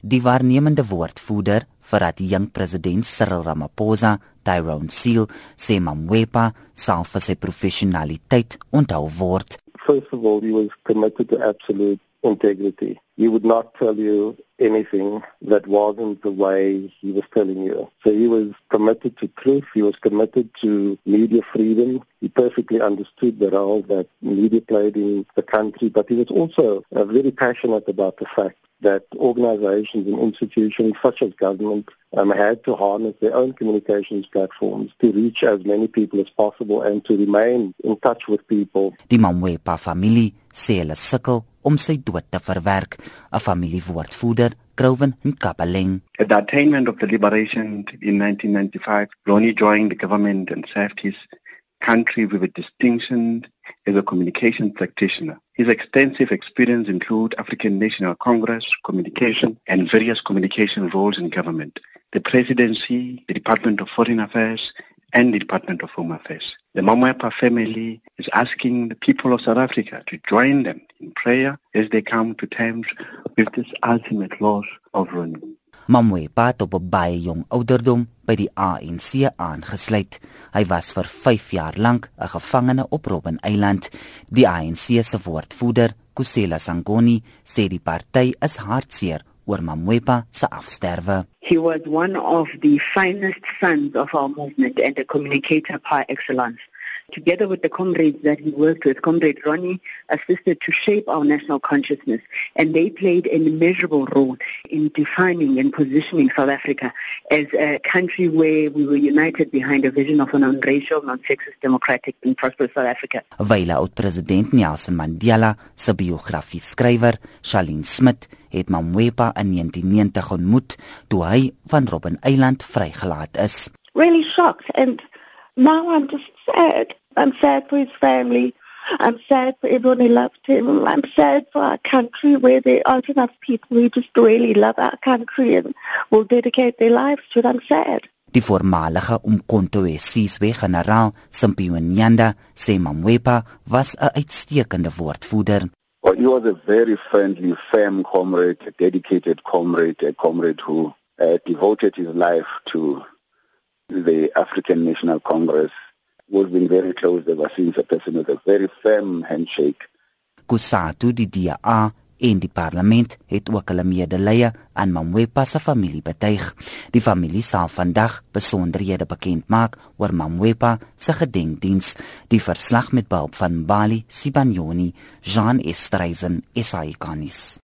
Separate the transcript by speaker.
Speaker 1: Die waarnemende woordvoerder vir die jong president Cyril Ramaphosa, Tyrone Seal, sê Mamwepa sal vir sy professionaliteit onthou word.
Speaker 2: First of all, he was committed to absolute integrity. He would not tell you anything that wasn't the way he was telling you. So he was committed to truth. He was committed to media freedom. He perfectly understood the role that media played in the country, but he was also uh, very passionate about the fact that organizations and institutions such as government um, had to harness their own communications platforms to reach as many people as possible and to remain in touch with people.
Speaker 1: Die Mamwepa familie sê hulle sukkel om sy dood te verwerk, 'n familiewoordvoerder Groven Nkapaleng.
Speaker 3: At the attainment of the liberation in 1995, Ronnie joined the government and served his country with a distinction as a communication practitioner. His extensive experience include African National Congress, communication, and various communication roles in government, the presidency, the Department of Foreign Affairs, and the Department of Home Affairs. The Mamwepa family is asking the people of South Africa to join them in prayer as they come to terms with this ultimate loss of Ronnie.
Speaker 1: Mamwepa het op baie jong ouderdom by die ANC aangesluit. Hy was vir 5 jaar lank 'n gevangene op Robben Eiland. Die ANC se woordvoerder, Kusela Sangoni, sê die party is hartseer oor Mamwepa se afsterwe.
Speaker 4: He was one of the finest sons of our movement and a communicator par excellence. Together with the comrades that he worked with, Comrade Ronnie assisted to shape our national consciousness, and they played an immeasurable role in defining and positioning South Africa as a country where we were united behind a vision of a non-racial, non-sexist, democratic and prosperous South Africa.
Speaker 1: Wyla oud-president Nelson Mandela se biografie skrywer, Shalene Smit, het Mamwepa in 1990 ontmoet toe hy van Robben Eiland vrygelaat is.
Speaker 5: Really shocked and now I'm just sad. I'm sad for his family. I'm sad for everyone who loved him. I'm sad for our country where there aren't enough people who just really love our country and will dedicate their lives to it. I'm sad.
Speaker 1: Die voormalige Umkhonto weSizwe generaal Simphiwe Nyanda sê Mamwepa was 'n uitstekende woordvoerder.
Speaker 6: Well, he was a very friendly, firm comrade, a dedicated comrade, a comrade who uh, devoted his life to the African National Congress. We've been very close ever since, a person with a very firm handshake.
Speaker 1: Kusatu die DA en die parlement het ook hulle medelee aan Mamwepa se familie betuig. Die familie sal vandag besonderhede bekend maak oor Mamwepa se gedenkdiens. Die verslag met behulp van Bali Sibanyoni, Jean Estreisen, SAICanis.